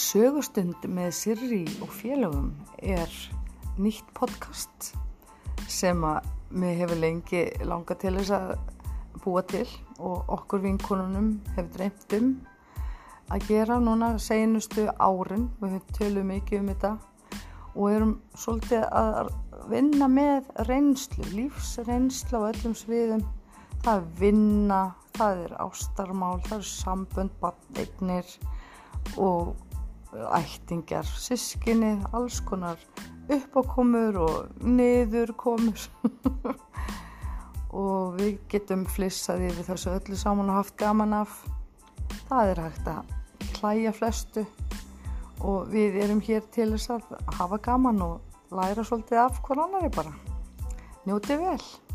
Sögustund með Sirri og félögum er nýtt podcast sem að mér hefur lengi langa til þess að búa til og okkur vinkonunum hefur dreymt um að gera núna senustu árin, við töluð mikið um þetta og erum svolítið að vinna með reynslu, lífsreynslu á öllum sviðum. Það er vinna, það er ástarmál, það er sambönd, batneignir og ættingjar, sískinni, alls konar uppákomur og niðurkomur og við getum flissað yfir þessu öllu saman og haft gaman af. Það er hægt að hlæja flestu og við erum hér til þess að hafa gaman og læra svolítið af hver annari bara. Njótið vel!